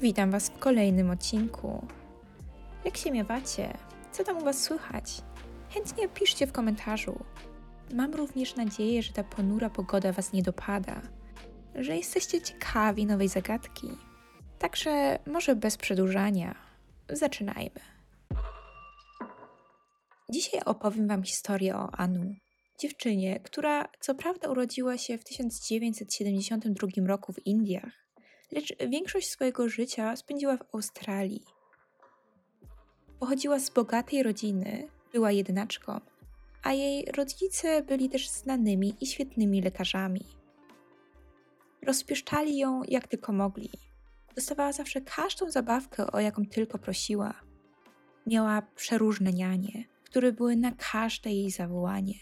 witam Was w kolejnym odcinku. Jak się miewacie? Co tam u Was słychać? Chętnie piszcie w komentarzu. Mam również nadzieję, że ta ponura pogoda Was nie dopada, że jesteście ciekawi nowej zagadki. Także może bez przedłużania, zaczynajmy. Dzisiaj opowiem Wam historię o Anu, dziewczynie, która co prawda urodziła się w 1972 roku w Indiach, lecz większość swojego życia spędziła w Australii. Pochodziła z bogatej rodziny, była jednaczką, a jej rodzice byli też znanymi i świetnymi lekarzami. Rozpieszczali ją jak tylko mogli. Dostawała zawsze każdą zabawkę, o jaką tylko prosiła. Miała przeróżne nianie, które były na każde jej zawołanie.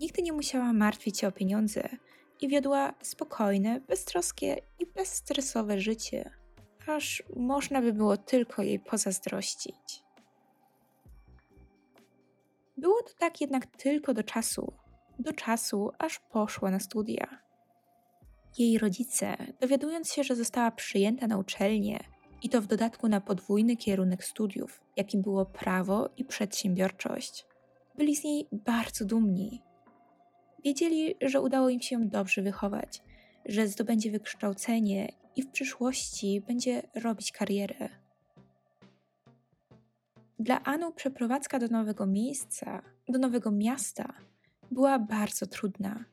Nigdy nie musiała martwić się o pieniądze i wiodła spokojne, beztroskie i bezstresowe życie, aż można by było tylko jej pozazdrościć. Było to tak jednak tylko do czasu, do czasu, aż poszła na studia. Jej rodzice, dowiadując się, że została przyjęta na uczelnię i to w dodatku na podwójny kierunek studiów, jakim było prawo i przedsiębiorczość, byli z niej bardzo dumni. Wiedzieli, że udało im się dobrze wychować, że zdobędzie wykształcenie i w przyszłości będzie robić karierę. Dla Anu przeprowadzka do nowego miejsca, do nowego miasta była bardzo trudna.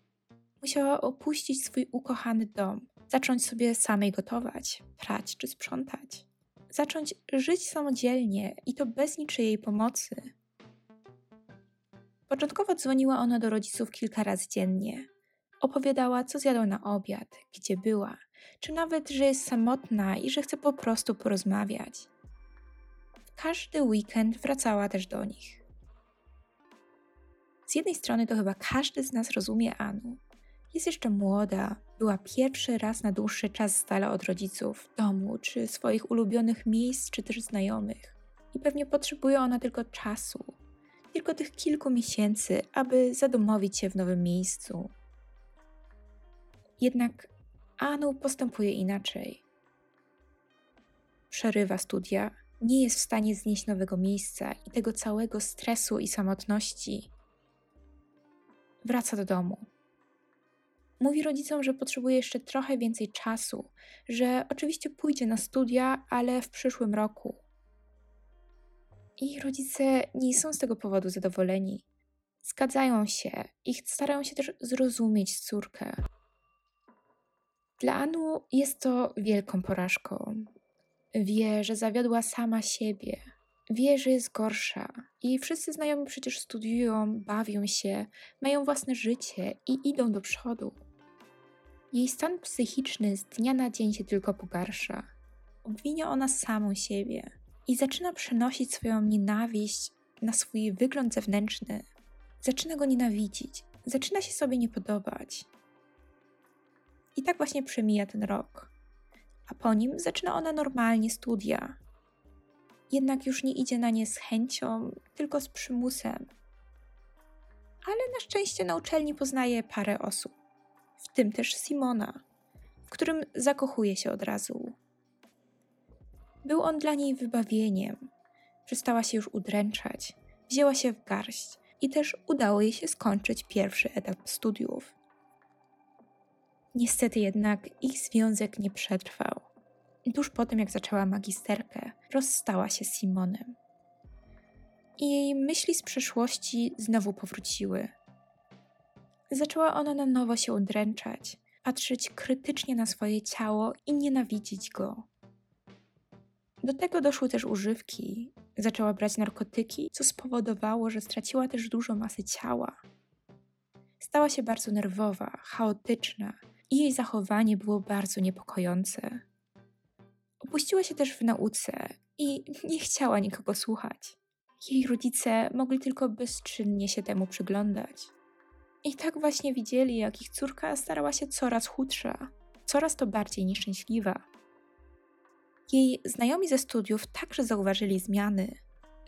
Musiała opuścić swój ukochany dom, zacząć sobie samej gotować, prać czy sprzątać, zacząć żyć samodzielnie i to bez niczyjej pomocy. Początkowo dzwoniła ona do rodziców kilka razy dziennie. Opowiadała, co zjadła na obiad, gdzie była, czy nawet, że jest samotna i że chce po prostu porozmawiać. W każdy weekend wracała też do nich. Z jednej strony to chyba każdy z nas rozumie Anu. Jest jeszcze młoda, była pierwszy raz na dłuższy czas z dala od rodziców, domu, czy swoich ulubionych miejsc, czy też znajomych. I pewnie potrzebuje ona tylko czasu, tylko tych kilku miesięcy, aby zadomowić się w nowym miejscu. Jednak Anu postępuje inaczej. Przerywa studia, nie jest w stanie znieść nowego miejsca i tego całego stresu i samotności. Wraca do domu. Mówi rodzicom, że potrzebuje jeszcze trochę więcej czasu, że oczywiście pójdzie na studia, ale w przyszłym roku. I rodzice nie są z tego powodu zadowoleni. Zgadzają się i starają się też zrozumieć córkę. Dla Anu jest to wielką porażką. Wie, że zawiodła sama siebie. Wie, że jest gorsza. I wszyscy znajomi przecież studiują, bawią się, mają własne życie i idą do przodu. Jej stan psychiczny z dnia na dzień się tylko pogarsza. Obwinia ona samą siebie i zaczyna przenosić swoją nienawiść na swój wygląd zewnętrzny. Zaczyna go nienawidzić, zaczyna się sobie nie podobać. I tak właśnie przemija ten rok. A po nim zaczyna ona normalnie studia. Jednak już nie idzie na nie z chęcią, tylko z przymusem. Ale na szczęście na uczelni poznaje parę osób, w tym też Simona, w którym zakochuje się od razu. Był on dla niej wybawieniem. Przestała się już udręczać, wzięła się w garść i też udało jej się skończyć pierwszy etap studiów. Niestety jednak ich związek nie przetrwał. Tuż po tym, jak zaczęła magisterkę, rozstała się z Simonem. I jej myśli z przeszłości znowu powróciły. Zaczęła ona na nowo się udręczać, patrzeć krytycznie na swoje ciało i nienawidzić go. Do tego doszły też używki. Zaczęła brać narkotyki, co spowodowało, że straciła też dużo masy ciała. Stała się bardzo nerwowa, chaotyczna i jej zachowanie było bardzo niepokojące. Opuściła się też w nauce i nie chciała nikogo słuchać. Jej rodzice mogli tylko bezczynnie się temu przyglądać. I tak właśnie widzieli, jak ich córka starała się coraz chudsza, coraz to bardziej nieszczęśliwa. Jej znajomi ze studiów także zauważyli zmiany.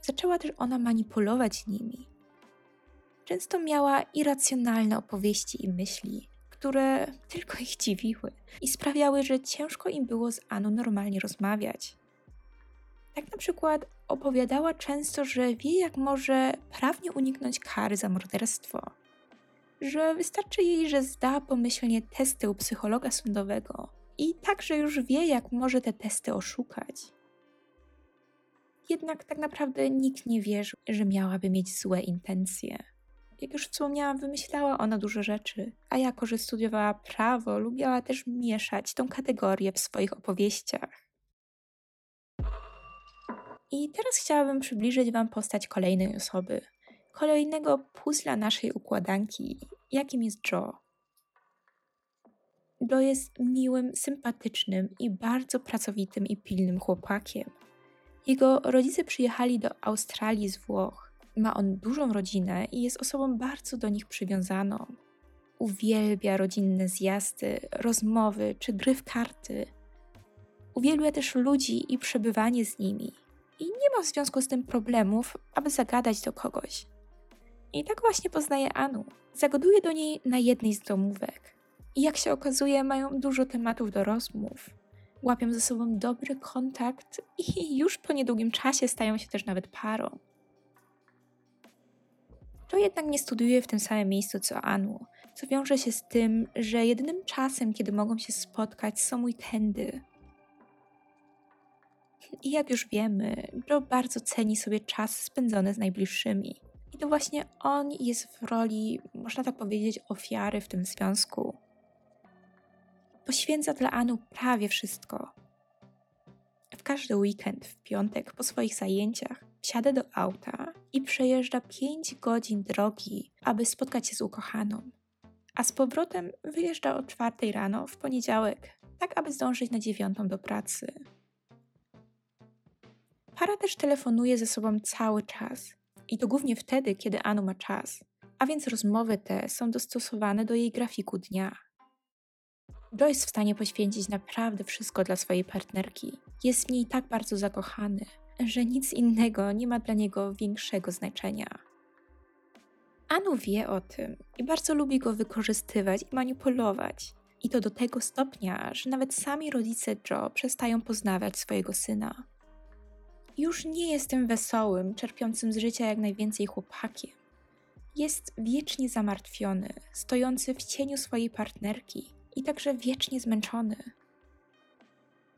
Zaczęła też ona manipulować nimi. Często miała irracjonalne opowieści i myśli, które tylko ich dziwiły i sprawiały, że ciężko im było z Aną normalnie rozmawiać. Tak na przykład opowiadała często, że wie, jak może prawnie uniknąć kary za morderstwo. Że wystarczy jej, że zda pomyślnie testy u psychologa sądowego i także już wie, jak może te testy oszukać. Jednak tak naprawdę nikt nie wierzył, że miałaby mieć złe intencje. Jak już wspomniałam, wymyślała ona dużo rzeczy, a jako, że studiowała prawo, lubiła też mieszać tą kategorię w swoich opowieściach. I teraz chciałabym przybliżyć Wam postać kolejnej osoby, kolejnego puzla naszej układanki, jakim jest Joe. Joe jest miłym, sympatycznym i bardzo pracowitym i pilnym chłopakiem. Jego rodzice przyjechali do Australii z Włoch. Ma on dużą rodzinę i jest osobą bardzo do nich przywiązaną. Uwielbia rodzinne zjazdy, rozmowy czy gry w karty. Uwielbia też ludzi i przebywanie z nimi i nie ma w związku z tym problemów, aby zagadać do kogoś. I tak właśnie poznaje Anu. Zagaduje do niej na jednej z domówek. I jak się okazuje, mają dużo tematów do rozmów. Łapią ze sobą dobry kontakt i już po niedługim czasie stają się też nawet parą. To jednak nie studiuje w tym samym miejscu co Anu, co wiąże się z tym, że jedynym czasem, kiedy mogą się spotkać, są weekendy, i jak już wiemy, Joe bardzo ceni sobie czas spędzony z najbliższymi. I to właśnie on jest w roli, można tak powiedzieć, ofiary w tym związku. Poświęca dla Anu prawie wszystko. W każdy weekend, w piątek, po swoich zajęciach, wsiada do auta i przejeżdża 5 godzin drogi, aby spotkać się z ukochaną. A z powrotem wyjeżdża o 4 rano w poniedziałek, tak aby zdążyć na dziewiątą do pracy. Para też telefonuje ze sobą cały czas. I to głównie wtedy, kiedy Anu ma czas. A więc rozmowy te są dostosowane do jej grafiku dnia. Joe jest w stanie poświęcić naprawdę wszystko dla swojej partnerki. Jest w niej tak bardzo zakochany, że nic innego nie ma dla niego większego znaczenia. Anu wie o tym i bardzo lubi go wykorzystywać i manipulować. I to do tego stopnia, że nawet sami rodzice Joe przestają poznawać swojego syna. Już nie jestem wesołym, czerpiącym z życia jak najwięcej chłopakiem. Jest wiecznie zamartwiony, stojący w cieniu swojej partnerki i także wiecznie zmęczony.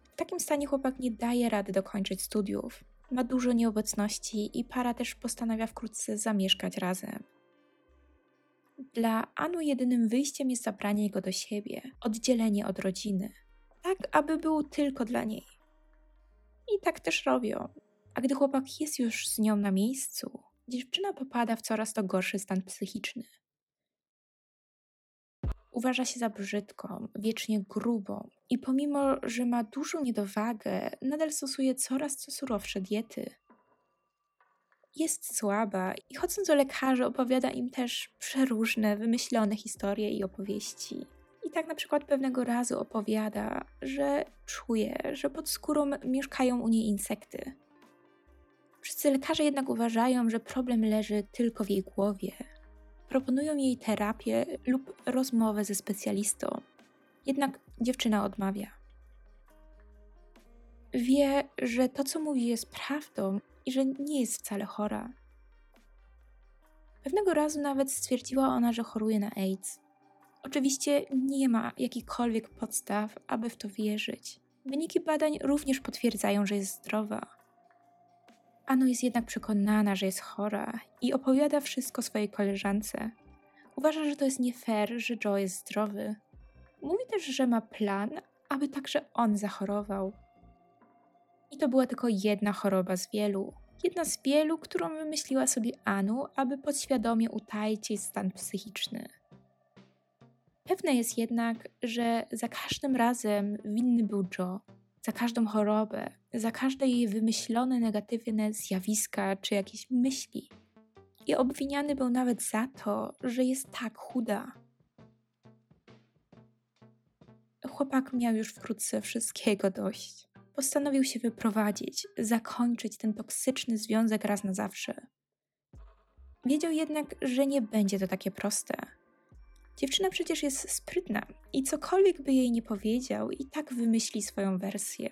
W takim stanie chłopak nie daje rady dokończyć studiów. Ma dużo nieobecności i para też postanawia wkrótce zamieszkać razem. Dla Anu jedynym wyjściem jest zabranie go do siebie, oddzielenie od rodziny, tak aby był tylko dla niej. I tak też robią. A gdy chłopak jest już z nią na miejscu, dziewczyna popada w coraz to gorszy stan psychiczny. Uważa się za brzydką, wiecznie grubą i pomimo, że ma dużą niedowagę, nadal stosuje coraz co surowsze diety. Jest słaba i chodząc do lekarzy opowiada im też przeróżne, wymyślone historie i opowieści. I tak na przykład pewnego razu opowiada, że czuje, że pod skórą mieszkają u niej insekty, Wszyscy lekarze jednak uważają, że problem leży tylko w jej głowie. Proponują jej terapię lub rozmowę ze specjalistą. Jednak dziewczyna odmawia. Wie, że to, co mówi, jest prawdą i że nie jest wcale chora. Pewnego razu nawet stwierdziła ona, że choruje na AIDS. Oczywiście nie ma jakichkolwiek podstaw, aby w to wierzyć. Wyniki badań również potwierdzają, że jest zdrowa. Ano jest jednak przekonana, że jest chora i opowiada wszystko swojej koleżance. Uważa, że to jest nie fair, że Joe jest zdrowy. Mówi też, że ma plan, aby także on zachorował. I to była tylko jedna choroba z wielu. Jedna z wielu, którą wymyśliła sobie Anu, aby podświadomie utaić jej stan psychiczny. Pewne jest jednak, że za każdym razem winny był Joe, za każdą chorobę, za każde jej wymyślone negatywne zjawiska czy jakieś myśli. I obwiniany był nawet za to, że jest tak chuda. Chłopak miał już wkrótce wszystkiego dość. Postanowił się wyprowadzić, zakończyć ten toksyczny związek raz na zawsze. Wiedział jednak, że nie będzie to takie proste. Dziewczyna przecież jest sprytna i cokolwiek by jej nie powiedział, i tak wymyśli swoją wersję.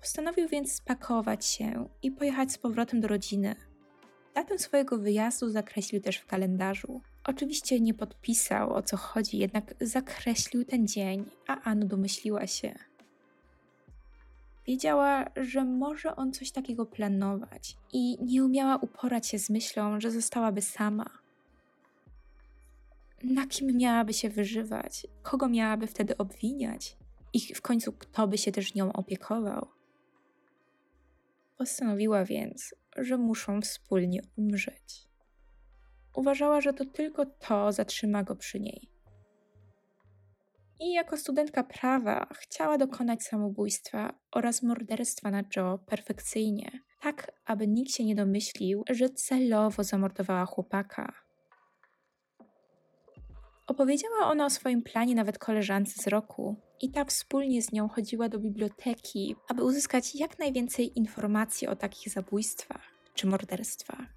Postanowił więc spakować się i pojechać z powrotem do rodziny. Datę swojego wyjazdu zakreślił też w kalendarzu. Oczywiście nie podpisał o co chodzi, jednak zakreślił ten dzień, a Anu domyśliła się. Wiedziała, że może on coś takiego planować i nie umiała uporać się z myślą, że zostałaby sama. Na kim miałaby się wyżywać? Kogo miałaby wtedy obwiniać? I w końcu kto by się też nią opiekował? Postanowiła więc, że muszą wspólnie umrzeć. Uważała, że to tylko to zatrzyma go przy niej. I jako studentka prawa chciała dokonać samobójstwa oraz morderstwa na Joe perfekcyjnie, tak aby nikt się nie domyślił, że celowo zamordowała chłopaka. Opowiedziała ona o swoim planie nawet koleżance z roku, i ta wspólnie z nią chodziła do biblioteki, aby uzyskać jak najwięcej informacji o takich zabójstwach czy morderstwach.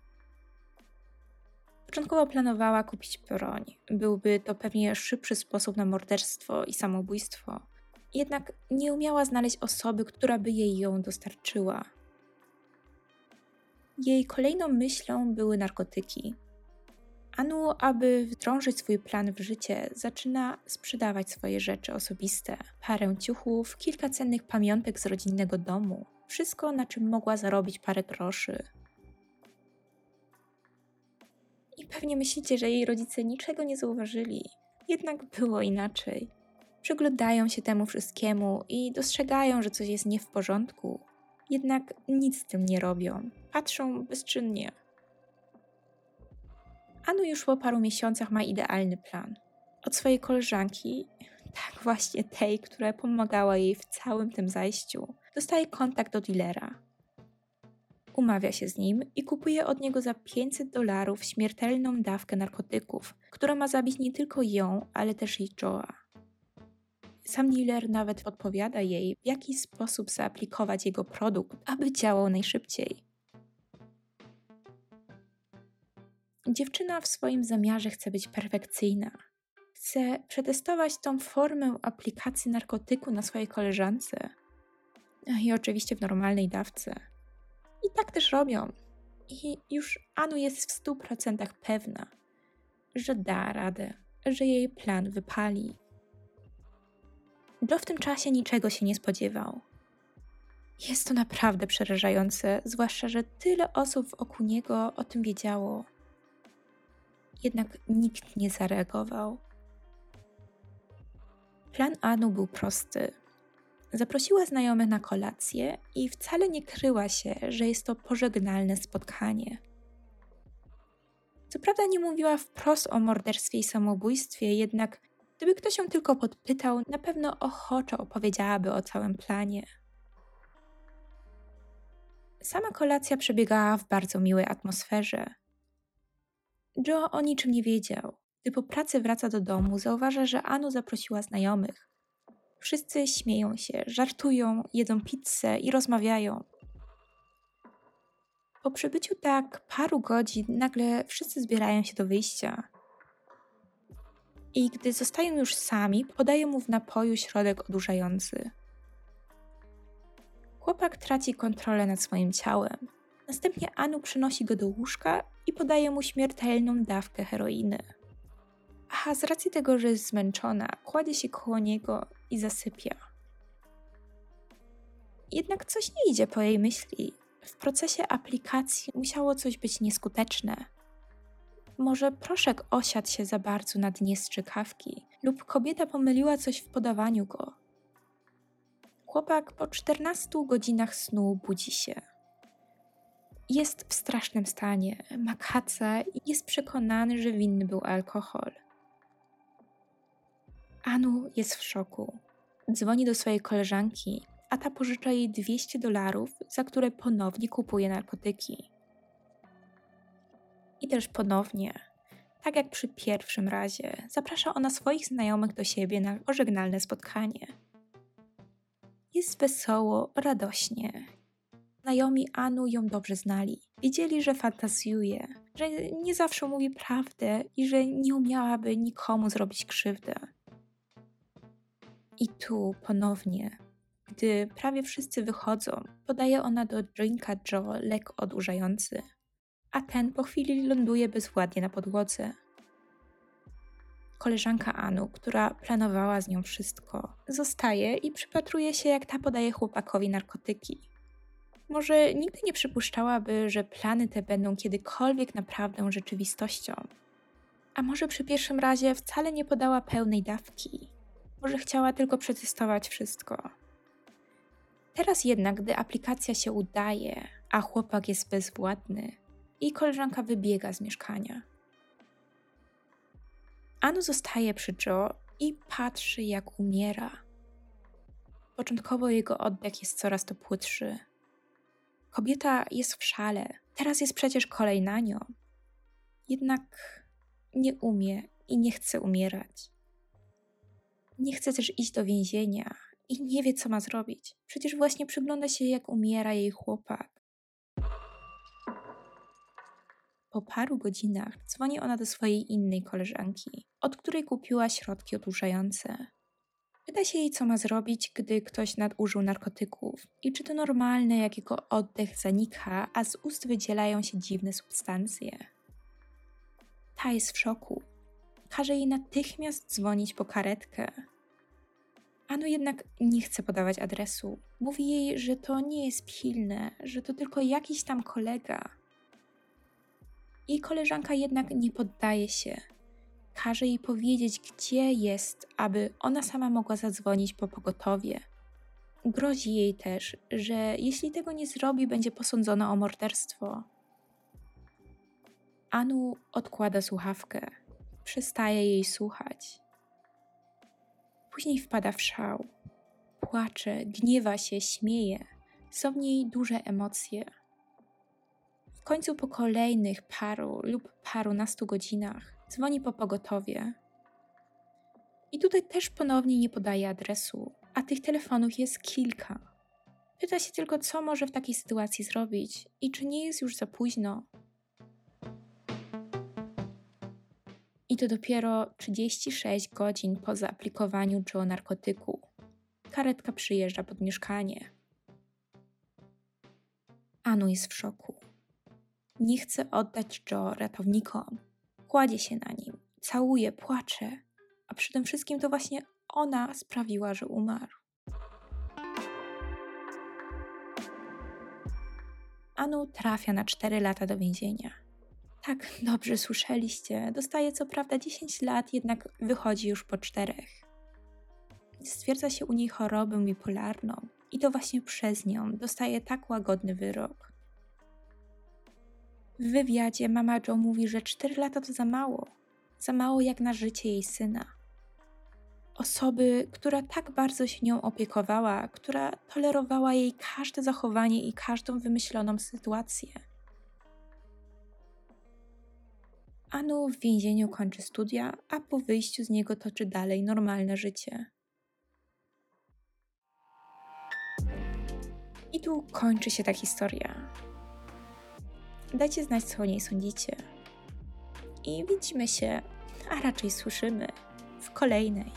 Początkowo planowała kupić broń. Byłby to pewnie szybszy sposób na morderstwo i samobójstwo. Jednak nie umiała znaleźć osoby, która by jej ją dostarczyła. Jej kolejną myślą były narkotyki. Anu, aby wdrążyć swój plan w życie, zaczyna sprzedawać swoje rzeczy osobiste: parę ciuchów, kilka cennych pamiątek z rodzinnego domu. Wszystko, na czym mogła zarobić parę groszy. I pewnie myślicie, że jej rodzice niczego nie zauważyli. Jednak było inaczej. Przyglądają się temu wszystkiemu i dostrzegają, że coś jest nie w porządku. Jednak nic z tym nie robią. Patrzą bezczynnie. Anu już po paru miesiącach ma idealny plan. Od swojej koleżanki, tak właśnie tej, która pomagała jej w całym tym zajściu, dostaje kontakt do dealera. Umawia się z nim i kupuje od niego za 500 dolarów śmiertelną dawkę narkotyków, która ma zabić nie tylko ją, ale też i Joa. Sam dealer nawet podpowiada jej, w jaki sposób zaaplikować jego produkt, aby działał najszybciej. Dziewczyna w swoim zamiarze chce być perfekcyjna. Chce przetestować tą formę aplikacji narkotyku na swojej koleżance. I oczywiście w normalnej dawce. I tak też robią. I już Anu jest w stu procentach pewna, że da radę, że jej plan wypali. Joe w tym czasie niczego się nie spodziewał. Jest to naprawdę przerażające, zwłaszcza, że tyle osób wokół niego o tym wiedziało jednak nikt nie zareagował. Plan Anu był prosty. Zaprosiła znajomych na kolację i wcale nie kryła się, że jest to pożegnalne spotkanie. Co prawda nie mówiła wprost o morderstwie i samobójstwie, jednak gdyby ktoś ją tylko podpytał, na pewno ochoczo opowiedziałaby o całym planie. Sama kolacja przebiegała w bardzo miłej atmosferze. Joe o niczym nie wiedział. Gdy po pracy wraca do domu, zauważa, że Anu zaprosiła znajomych. Wszyscy śmieją się, żartują, jedzą pizzę i rozmawiają. Po przybyciu tak paru godzin nagle wszyscy zbierają się do wyjścia. I gdy zostają już sami, podaje mu w napoju środek odurzający. Chłopak traci kontrolę nad swoim ciałem. Następnie Anu przenosi go do łóżka i podaje mu śmiertelną dawkę heroiny. A z racji tego, że jest zmęczona, kładzie się koło niego i zasypia. Jednak coś nie idzie po jej myśli. W procesie aplikacji musiało coś być nieskuteczne. Może proszek osiadł się za bardzo na dnie strzykawki, lub kobieta pomyliła coś w podawaniu go. Chłopak po 14 godzinach snu budzi się jest w strasznym stanie, ma kaca i jest przekonany, że winny był alkohol. Anu jest w szoku. Dzwoni do swojej koleżanki, a ta pożycza jej 200 dolarów, za które ponownie kupuje narkotyki. I też ponownie, tak jak przy pierwszym razie, zaprasza ona swoich znajomych do siebie na pożegnalne spotkanie. Jest wesoło, radośnie Znajomi Anu ją dobrze znali. Wiedzieli, że fantazjuje, że nie zawsze mówi prawdę i że nie umiałaby nikomu zrobić krzywdę. I tu ponownie, gdy prawie wszyscy wychodzą, podaje ona do drinka Joe lek odurzający, a ten po chwili ląduje bezwładnie na podłodze. Koleżanka Anu, która planowała z nią wszystko, zostaje i przypatruje się, jak ta podaje chłopakowi narkotyki. Może nigdy nie przypuszczałaby, że plany te będą kiedykolwiek naprawdę rzeczywistością. A może przy pierwszym razie wcale nie podała pełnej dawki. Może chciała tylko przetestować wszystko. Teraz jednak, gdy aplikacja się udaje, a chłopak jest bezwładny, i koleżanka wybiega z mieszkania. Anu zostaje przy Joe i patrzy, jak umiera. Początkowo jego oddech jest coraz to płytszy. Kobieta jest w szale, teraz jest przecież kolej na nią. Jednak nie umie i nie chce umierać. Nie chce też iść do więzienia i nie wie, co ma zrobić. Przecież właśnie przygląda się, jak umiera jej chłopak. Po paru godzinach dzwoni ona do swojej innej koleżanki, od której kupiła środki odurzające. Pyta się jej, co ma zrobić, gdy ktoś nadużył narkotyków i czy to normalne, jak jego oddech zanika, a z ust wydzielają się dziwne substancje. Ta jest w szoku. Każe jej natychmiast dzwonić po karetkę. Ano jednak nie chce podawać adresu. Mówi jej, że to nie jest pilne, że to tylko jakiś tam kolega. Jej koleżanka jednak nie poddaje się. Każe jej powiedzieć, gdzie jest, aby ona sama mogła zadzwonić po pogotowie. Grozi jej też, że jeśli tego nie zrobi, będzie posądzona o morderstwo. Anu odkłada słuchawkę, przestaje jej słuchać. Później wpada w szał. Płacze, gniewa się, śmieje. Są w niej duże emocje końcu po kolejnych paru lub parunastu godzinach dzwoni po pogotowie. I tutaj też ponownie nie podaje adresu, a tych telefonów jest kilka. Pyta się tylko, co może w takiej sytuacji zrobić i czy nie jest już za późno. I to dopiero 36 godzin po zaaplikowaniu Joe narkotyku. Karetka przyjeżdża pod mieszkanie. Anu jest w szoku. Nie chce oddać Joe ratownikom. Kładzie się na nim, całuje, płacze, a przy tym wszystkim to właśnie ona sprawiła, że umarł. Anu trafia na 4 lata do więzienia. Tak, dobrze słyszeliście. Dostaje co prawda 10 lat, jednak wychodzi już po czterech. Stwierdza się u niej chorobę bipolarną i to właśnie przez nią dostaje tak łagodny wyrok. W wywiadzie mama Joe mówi, że 4 lata to za mało. Za mało jak na życie jej syna. Osoby, która tak bardzo się nią opiekowała, która tolerowała jej każde zachowanie i każdą wymyśloną sytuację. Anu w więzieniu kończy studia, a po wyjściu z niego toczy dalej normalne życie. I tu kończy się ta historia. Dajcie znać, co o niej sądzicie. I widzimy się, a raczej słyszymy w kolejnej.